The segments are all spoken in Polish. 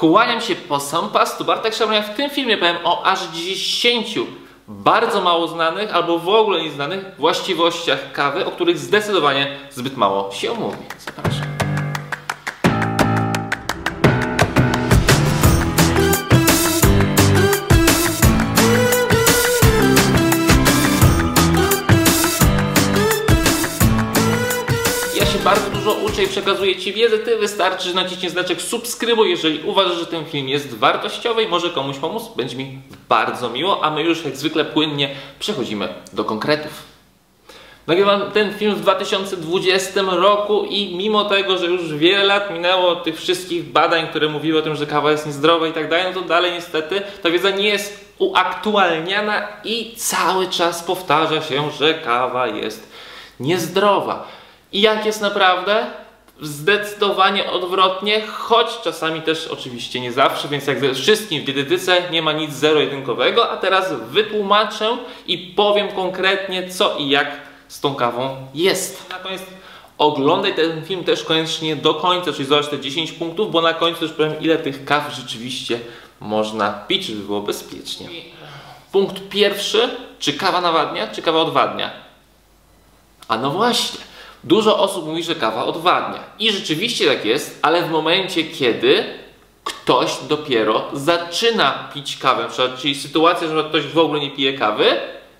Kłaniam się po sam pas, tu Bartek Szabrania. W tym filmie powiem o aż 10 bardzo mało znanych albo w ogóle nieznanych właściwościach kawy, o których zdecydowanie zbyt mało się mówi. Zapraszam. I przekazuję Ci wiedzę. Ty wystarczy, że naciśniesz znaczek subskrybuj, jeżeli uważasz, że ten film jest wartościowy i może komuś pomóc. Będzie mi bardzo miło, a my już jak zwykle płynnie przechodzimy do konkretów. Nagrywam ten film w 2020 roku i mimo tego, że już wiele lat minęło tych wszystkich badań, które mówiły o tym, że kawa jest niezdrowa i tak dalej, no to dalej niestety ta wiedza nie jest uaktualniana i cały czas powtarza się, że kawa jest niezdrowa. I jak jest naprawdę? Zdecydowanie odwrotnie, choć czasami też oczywiście nie zawsze, więc jak ze wszystkim w dietetyce nie ma nic zero-jedynkowego, a teraz wytłumaczę i powiem konkretnie co i jak z tą kawą jest. Na koniec oglądaj ten film też koniecznie do końca, czyli zobacz te 10 punktów, bo na końcu już powiem ile tych kaw rzeczywiście można pić, żeby było bezpiecznie. Punkt pierwszy, czy kawa nawadnia, czy kawa odwadnia? A no właśnie. Dużo osób mówi, że kawa odwadnia. I rzeczywiście tak jest, ale w momencie, kiedy ktoś dopiero zaczyna pić kawę, czyli sytuacja, że ktoś w ogóle nie pije kawy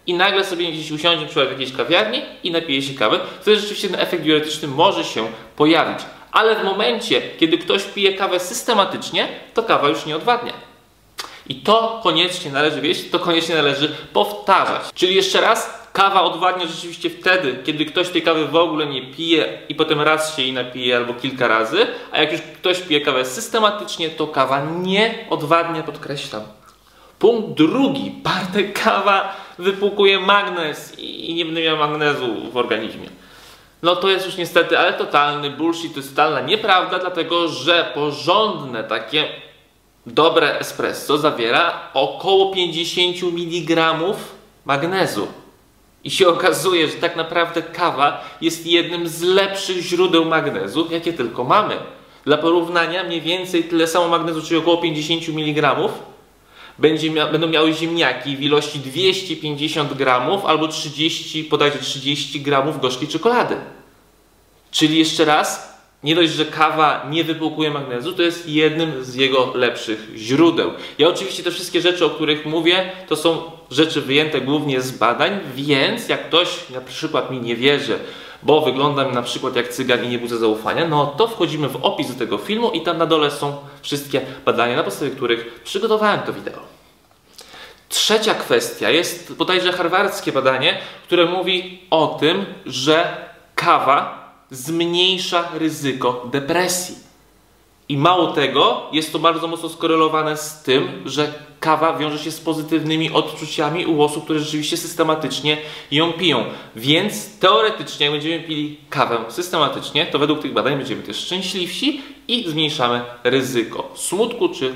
i nagle sobie gdzieś usiądzie, przykład w jakiejś kawiarni i napije się kawy, wtedy rzeczywiście ten efekt diuretyczny może się pojawić. Ale w momencie, kiedy ktoś pije kawę systematycznie, to kawa już nie odwadnia. I to koniecznie należy wiedzieć, to koniecznie należy powtarzać. Czyli jeszcze raz, kawa odwadnia rzeczywiście wtedy, kiedy ktoś tej kawy w ogóle nie pije i potem raz się jej napije albo kilka razy, a jak już ktoś pije kawę systematycznie, to kawa nie odwadnia, podkreślam. Punkt drugi. Bartek kawa wypłukuje magnez i nie będę miał magnezu w organizmie. No to jest już niestety, ale totalny bullshit, to jest totalna nieprawda, dlatego że porządne takie dobre espresso zawiera około 50 mg magnezu. I się okazuje, że tak naprawdę kawa jest jednym z lepszych źródeł magnezu, jakie tylko mamy. Dla porównania, mniej więcej tyle samo magnezu, czyli około 50 mg, mia będą miały ziemniaki w ilości 250 gramów albo 30, podajcie 30 gramów gorzkiej czekolady. Czyli jeszcze raz, nie dość, że kawa nie wypłukuje magnezu, to jest jednym z jego lepszych źródeł. Ja oczywiście te wszystkie rzeczy, o których mówię, to są rzeczy wyjęte głównie z badań, więc jak ktoś na przykład mi nie wierzy, bo wyglądam na przykład jak cygan i nie budzę zaufania, no to wchodzimy w opis do tego filmu i tam na dole są wszystkie badania, na podstawie których przygotowałem to wideo. Trzecia kwestia jest bodajże harwardzkie badanie, które mówi o tym, że kawa zmniejsza ryzyko depresji. I mało tego, jest to bardzo mocno skorelowane z tym, że kawa wiąże się z pozytywnymi odczuciami u osób, które rzeczywiście systematycznie ją piją. Więc teoretycznie, jak będziemy pili kawę systematycznie, to według tych badań będziemy też szczęśliwsi i zmniejszamy ryzyko smutku czy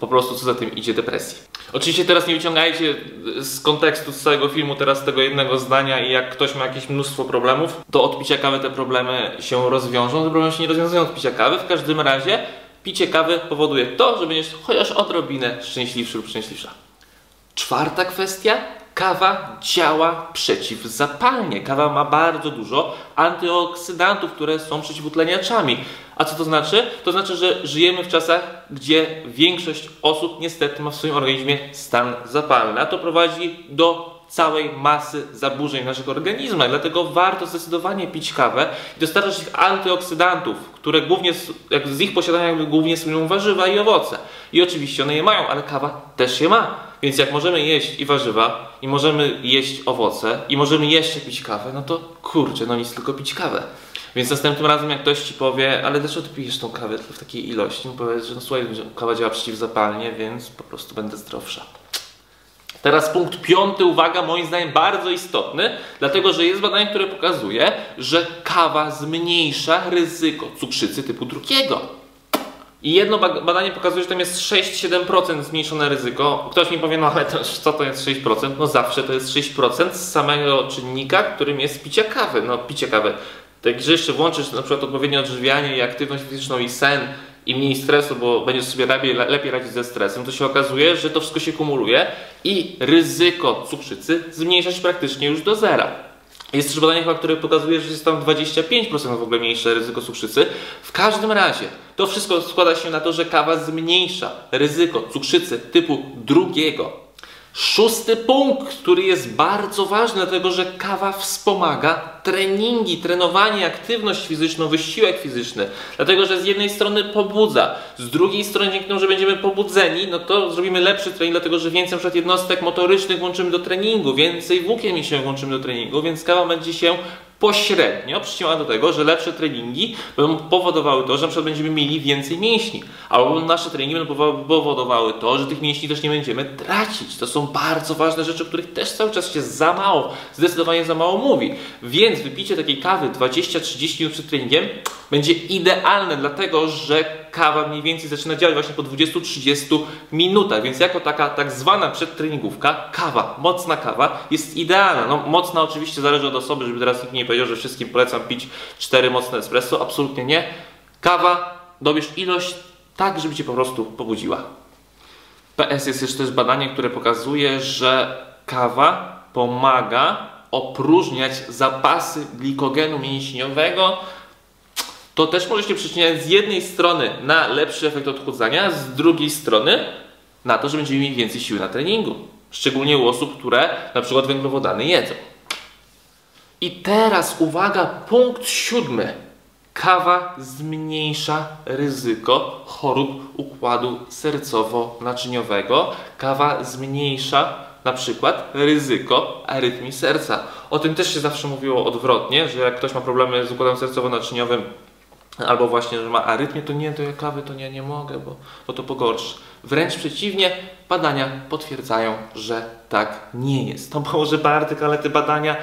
po prostu co za tym idzie depresji. Oczywiście teraz nie wyciągajcie z kontekstu z całego filmu teraz tego jednego zdania i jak ktoś ma jakieś mnóstwo problemów, to od picia kawy te problemy się rozwiążą. Te problemy się nie rozwiązują od picia kawy. W każdym razie picie kawy powoduje to, że będziesz chociaż odrobinę szczęśliwszy lub szczęśliwsza. Czwarta kwestia. Kawa działa przeciwzapalnie. Kawa ma bardzo dużo antyoksydantów, które są przeciwutleniaczami. A co to znaczy? To znaczy, że żyjemy w czasach, gdzie większość osób niestety ma w swoim organizmie stan zapalny. A to prowadzi do całej masy zaburzeń naszych organizmach. Dlatego warto zdecydowanie pić kawę i dostarczać ich antyoksydantów, które głównie, jak z ich posiadania głównie są warzywa i owoce. I oczywiście one je mają, ale kawa też je ma. Więc jak możemy jeść i warzywa, i możemy jeść owoce, i możemy jeszcze pić kawę, no to kurczę, no nic tylko pić kawę. Więc następnym razem, jak ktoś ci powie, ale dlaczego ty pijesz tą kawę w takiej ilości, powiedz, że no słuchaj, kawa działa przeciwzapalnie, więc po prostu będę zdrowsza. Teraz punkt piąty, uwaga, moim zdaniem bardzo istotny, dlatego że jest badanie, które pokazuje, że kawa zmniejsza ryzyko cukrzycy typu drugiego. I jedno badanie pokazuje, że tam jest 6-7% zmniejszone ryzyko. Ktoś mi powie, no ale to, co to jest 6%? No zawsze to jest 6% z samego czynnika, którym jest picie kawy. No picie kawy. Także jeszcze włączysz na przykład odpowiednie odżywianie i aktywność fizyczną i sen i mniej stresu, bo będziesz sobie lepiej, lepiej radzić ze stresem, to się okazuje, że to wszystko się kumuluje i ryzyko cukrzycy zmniejsza się praktycznie już do zera. Jest też badanie, które pokazuje, że jest tam 25% w ogóle mniejsze ryzyko cukrzycy. W każdym razie, to wszystko składa się na to, że kawa zmniejsza ryzyko cukrzycy typu drugiego, Szósty punkt, który jest bardzo ważny, dlatego że kawa wspomaga treningi, trenowanie, aktywność fizyczną, wysiłek fizyczny. Dlatego, że z jednej strony pobudza, z drugiej strony dzięki temu, że będziemy pobudzeni, no to zrobimy lepszy trening, dlatego że więcej np. jednostek motorycznych włączymy do treningu, więcej włókien się włączymy do treningu, więc kawa będzie się pośrednio przyczyniała do tego, że lepsze treningi będą powodowały to, że na przykład będziemy mieli więcej mięśni, albo nasze treningi będą powodowały to, że tych mięśni też nie będziemy tracić. To są bardzo ważne rzeczy, o których też cały czas się za mało, zdecydowanie za mało mówi. Więc wypicie takiej kawy 20-30 minut przed treningiem będzie idealne, dlatego że kawa mniej więcej zaczyna działać właśnie po 20-30 minutach, więc jako taka tak zwana przedtreningówka, kawa, mocna kawa jest idealna. No mocna oczywiście zależy od osoby, żeby teraz nikt nie powiedział, że wszystkim polecam pić 4 mocne espresso, absolutnie nie. Kawa, dobierz ilość tak, żeby Cię po prostu pobudziła. PS jest jeszcze też badanie, które pokazuje, że kawa pomaga opróżniać zapasy glikogenu mięśniowego to też może się przyczyniać z jednej strony na lepszy efekt odchudzania, z drugiej strony na to, że będziemy mieli więcej siły na treningu. Szczególnie u osób, które na przykład węglowodany jedzą. I teraz uwaga, punkt siódmy. Kawa zmniejsza ryzyko chorób układu sercowo-naczyniowego. Kawa zmniejsza na przykład ryzyko arytmii serca. O tym też się zawsze mówiło odwrotnie, że jak ktoś ma problemy z układem sercowo-naczyniowym, albo właśnie, że ma arytmię, to nie, to ja kawy to nie, nie mogę, bo, bo to pogorszy. Wręcz przeciwnie, badania potwierdzają, że tak nie jest. To może Bartek, ale te badania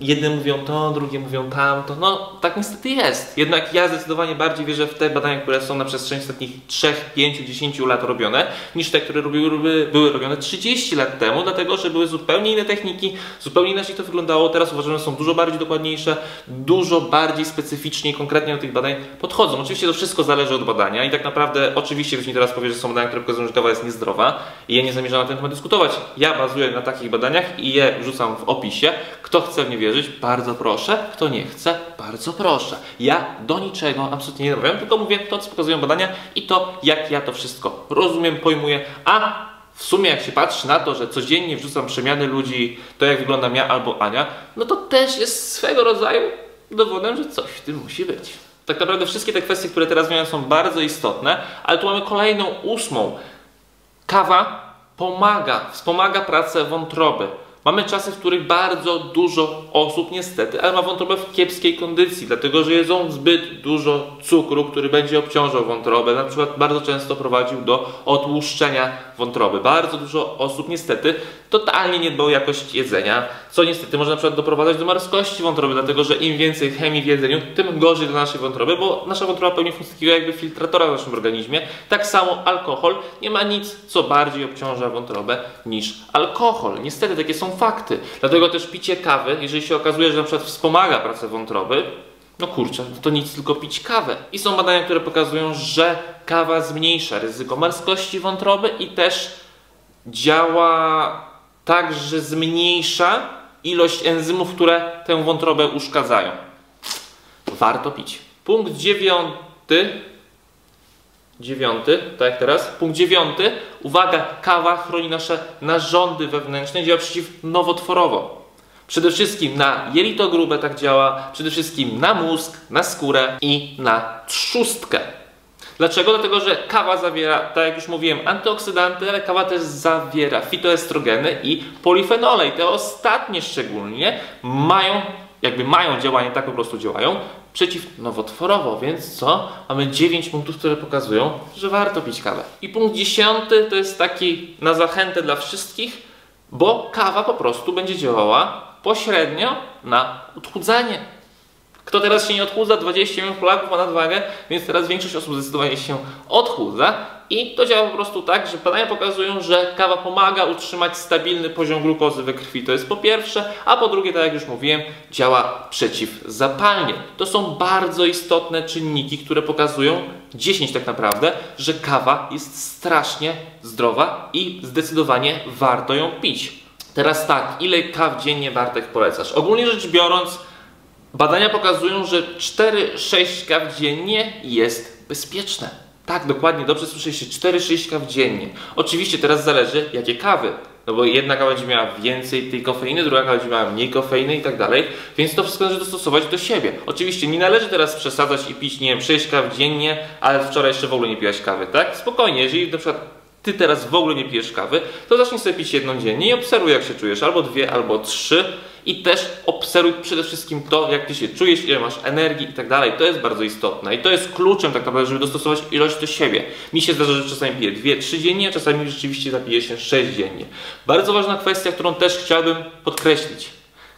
jedne mówią to, drugie mówią tamto. No, tak niestety jest. Jednak ja zdecydowanie bardziej wierzę w te badania, które są na przestrzeni ostatnich 3, 5, 10 lat robione, niż te, które robiły, były robione 30 lat temu, dlatego że były zupełnie inne techniki, zupełnie inaczej to wyglądało. Teraz uważam, że są dużo bardziej dokładniejsze, dużo bardziej specyficznie i konkretnie do tych badań podchodzą. Oczywiście to wszystko zależy od badania i tak naprawdę, oczywiście ktoś mi teraz powie, że są badania, które pokazują, że kawa jest niezdrowa i ja nie zamierzam na ten temat dyskutować. Ja bazuję na takich badaniach i je wrzucam w opisie. Kto chce w nie wierzyć, bardzo proszę. Kto nie chce, bardzo proszę. Ja do niczego absolutnie nie namawiam, tylko mówię to, co pokazują badania i to, jak ja to wszystko rozumiem, pojmuję, a w sumie jak się patrzy na to, że codziennie wrzucam przemiany ludzi, to jak wyglądam ja albo Ania, no to też jest swego rodzaju dowodem, że coś w tym musi być. Tak naprawdę wszystkie te kwestie, które teraz wymieniam są bardzo istotne, ale tu mamy kolejną ósmą. Kawa pomaga, wspomaga pracę wątroby. Mamy czasy, w których bardzo dużo osób niestety, ale ma wątrobę w kiepskiej kondycji, dlatego że jedzą zbyt dużo cukru, który będzie obciążał wątrobę. Na przykład bardzo często prowadził do otłuszczenia wątroby. Bardzo dużo osób niestety totalnie nie dba o jakość jedzenia, co niestety może na przykład doprowadzać do marskości wątroby, dlatego że im więcej chemii w jedzeniu, tym gorzej dla naszej wątroby, bo nasza wątroba pełni funkcję takiego jakby filtratora w naszym organizmie. Tak samo alkohol nie ma nic, co bardziej obciąża wątrobę niż alkohol. Niestety takie są fakty. Dlatego też picie kawy, jeżeli się okazuje, że na przykład wspomaga pracę wątroby, no kurczę, to nic tylko pić kawę. I są badania, które pokazują, że kawa zmniejsza ryzyko marskości wątroby i też działa tak, że zmniejsza ilość enzymów, które tę wątrobę uszkadzają. Warto pić. Punkt dziewiąty. Dziewiąty, tak jak teraz. Punkt dziewiąty. Uwaga, kawa chroni nasze narządy wewnętrzne, działa przeciwnowotworowo. Przede wszystkim na jelito grube tak działa, przede wszystkim na mózg, na skórę i na trzustkę. Dlaczego? Dlatego, że kawa zawiera, tak jak już mówiłem, antyoksydanty, ale kawa też zawiera fitoestrogeny i polifenole. I te ostatnie szczególnie mają, jakby mają działanie, tak po prostu działają, przeciwnowotworowo, więc co? Mamy 9 punktów, które pokazują, że warto pić kawę. I punkt 10 to jest taki na zachętę dla wszystkich, bo kawa po prostu będzie działała pośrednio na odchudzanie. Kto teraz się nie odchudza? 20 milionów Polaków ma nadwagę, więc teraz większość osób zdecydowanie się odchudza. I to działa po prostu tak, że badania pokazują, że kawa pomaga utrzymać stabilny poziom glukozy we krwi. To jest po pierwsze, a po drugie, tak jak już mówiłem, działa przeciwzapalnie. To są bardzo istotne czynniki, które pokazują 10 tak naprawdę, że kawa jest strasznie zdrowa i zdecydowanie warto ją pić. Teraz tak, ile kaw dziennie Bartek polecasz? Ogólnie rzecz biorąc, badania pokazują, że 4-6 kaw dziennie jest bezpieczne. Tak, dokładnie, dobrze słyszeliście, 4-6 kaw dziennie. Oczywiście teraz zależy, jakie kawy. No bo jedna kawa będzie miała więcej tej kofeiny, druga kawa będzie miała mniej kofeiny i tak dalej, więc to wszystko należy dostosować do siebie. Oczywiście nie należy teraz przesadzać i pić, nie wiem, 6 kaw dziennie, ale wczoraj jeszcze w ogóle nie piłaś kawy, tak? Spokojnie, jeżeli na przykład ty teraz w ogóle nie pijesz kawy, to zacznij sobie pić jedną dziennie i obserwuj jak się czujesz, albo dwie, albo trzy i też obserwuj przede wszystkim to, jak ty się czujesz, ile masz energii i tak dalej. To jest bardzo istotne i to jest kluczem tak naprawdę, żeby dostosować ilość do siebie. Mi się zdarza, że czasami piję dwie, trzy dziennie, a czasami rzeczywiście zapiję się sześć dziennie. Bardzo ważna kwestia, którą też chciałbym podkreślić.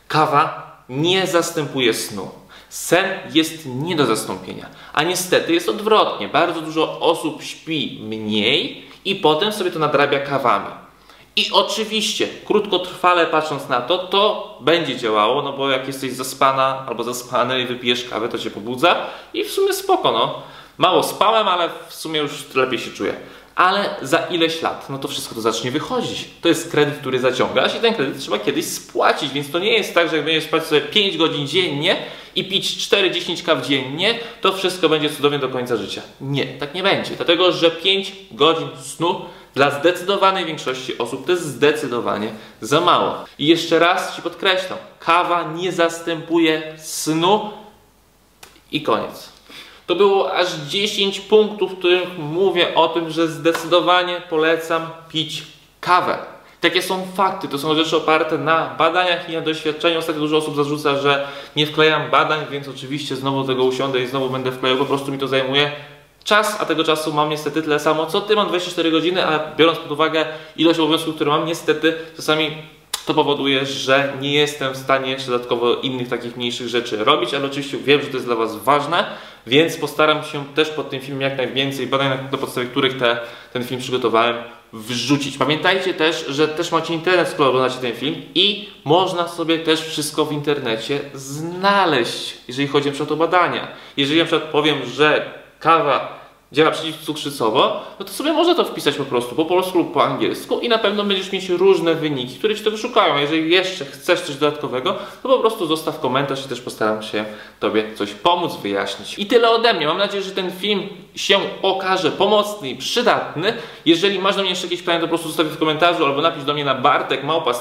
Kawa nie zastępuje snu. Sen jest nie do zastąpienia, a niestety jest odwrotnie. Bardzo dużo osób śpi mniej i potem sobie to nadrabia kawami. I oczywiście, krótkotrwale patrząc na to, to będzie działało, no bo jak jesteś zaspana albo zaspany i wypijesz kawę, to cię pobudza i w sumie spoko, no. Mało spałem, ale w sumie już lepiej się czuję. Ale za ileś lat, no to wszystko to zacznie wychodzić. To jest kredyt, który zaciągasz i ten kredyt trzeba kiedyś spłacić, więc to nie jest tak, że jak będziesz spać sobie 5 godzin dziennie i pić 4-10 kaw dziennie, to wszystko będzie cudownie do końca życia. Nie, tak nie będzie, dlatego że 5 godzin snu dla zdecydowanej większości osób to jest zdecydowanie za mało. I jeszcze raz Ci podkreślam, kawa nie zastępuje snu i koniec. To było aż 10 punktów, w których mówię o tym, że zdecydowanie polecam pić kawę. Takie są fakty, to są rzeczy oparte na badaniach i na doświadczeniu. Ostatnio dużo osób zarzuca, że nie wklejam badań, więc oczywiście znowu tego usiądę i znowu będę wklejał, po prostu mi to zajmuje czas, a tego czasu mam niestety tyle samo, co ty, mam 24 godziny, a biorąc pod uwagę ilość obowiązków, które mam, niestety czasami to powoduje, że nie jestem w stanie jeszcze dodatkowo innych takich mniejszych rzeczy robić, ale oczywiście wiem, że to jest dla Was ważne, więc postaram się też pod tym filmem jak najwięcej badań, na podstawie których te, ten film przygotowałem, wrzucić. Pamiętajcie też, że też macie internet, skoro oglądacie ten film i można sobie też wszystko w internecie znaleźć, jeżeli chodzi o to badania. Jeżeli na przykład powiem, że kawa działa przeciwcukrzycowo, no to sobie można to wpisać po prostu po polsku lub po angielsku i na pewno będziesz mieć różne wyniki, które Ci to wyszukają. Jeżeli jeszcze chcesz coś dodatkowego, to po prostu zostaw komentarz i też postaram się Tobie coś pomóc wyjaśnić. I tyle ode mnie. Mam nadzieję, że ten film się okaże pomocny i przydatny. Jeżeli masz do mnie jeszcze jakieś pytania, to po prostu zostaw w komentarzu albo napisz do mnie na bartek małpa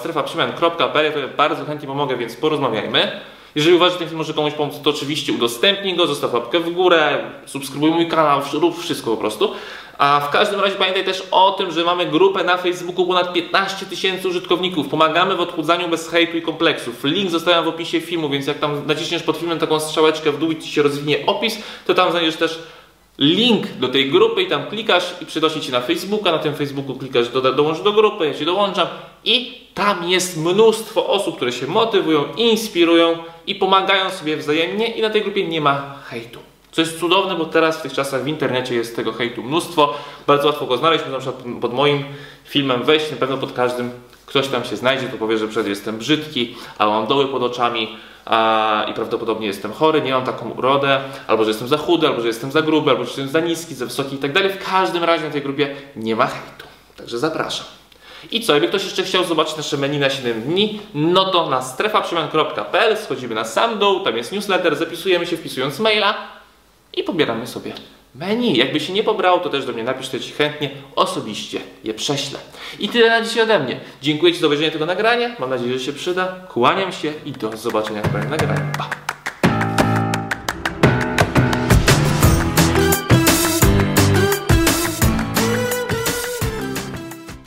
to ja bardzo chętnie pomogę, więc porozmawiajmy. Jeżeli uważasz, że ten film może komuś pomóc, to oczywiście udostępnij go, zostaw łapkę w górę, subskrybuj mój kanał, rób wszystko po prostu. A w każdym razie pamiętaj też o tym, że mamy grupę na Facebooku ponad 15 tysięcy użytkowników. Pomagamy w odchudzaniu bez hejtu i kompleksów. Link zostawiam w opisie filmu, więc jak tam naciśniesz pod filmem taką strzałeczkę w dół i ci się rozwinie opis, to tam znajdziesz też link do tej grupy i tam klikasz i przynosi Ci na Facebooka, na tym Facebooku klikasz do, dołącz do grupy, ja Cię dołączam i tam jest mnóstwo osób, które się motywują, inspirują i pomagają sobie wzajemnie i na tej grupie nie ma hejtu. Co jest cudowne, bo teraz w tych czasach w internecie jest tego hejtu mnóstwo. Bardzo łatwo go znaleźć. Na przykład pod moim filmem wejść, na pewno pod każdym ktoś tam się znajdzie, to powie, że przed jestem brzydki, a mam doły pod oczami a, i prawdopodobnie jestem chory, nie mam taką urodę, albo że jestem za chudy, albo że jestem za gruby, albo że jestem za niski, za wysoki i tak dalej. W każdym razie na tej grupie nie ma hejtu. Także zapraszam. I co, jakby ktoś jeszcze chciał zobaczyć nasze menu na 7 dni, no to na strefaprzemian.pl schodzimy na sam dół, tam jest newsletter, zapisujemy się wpisując maila i pobieramy sobie menu. Jakby się nie pobrało, to też do mnie napisz, to Ci chętnie osobiście je prześlę. I tyle na dzisiaj ode mnie. Dziękuję Ci za obejrzenie tego nagrania, mam nadzieję, że się przyda. Kłaniam się i do zobaczenia w kolejnym nagraniu. Pa!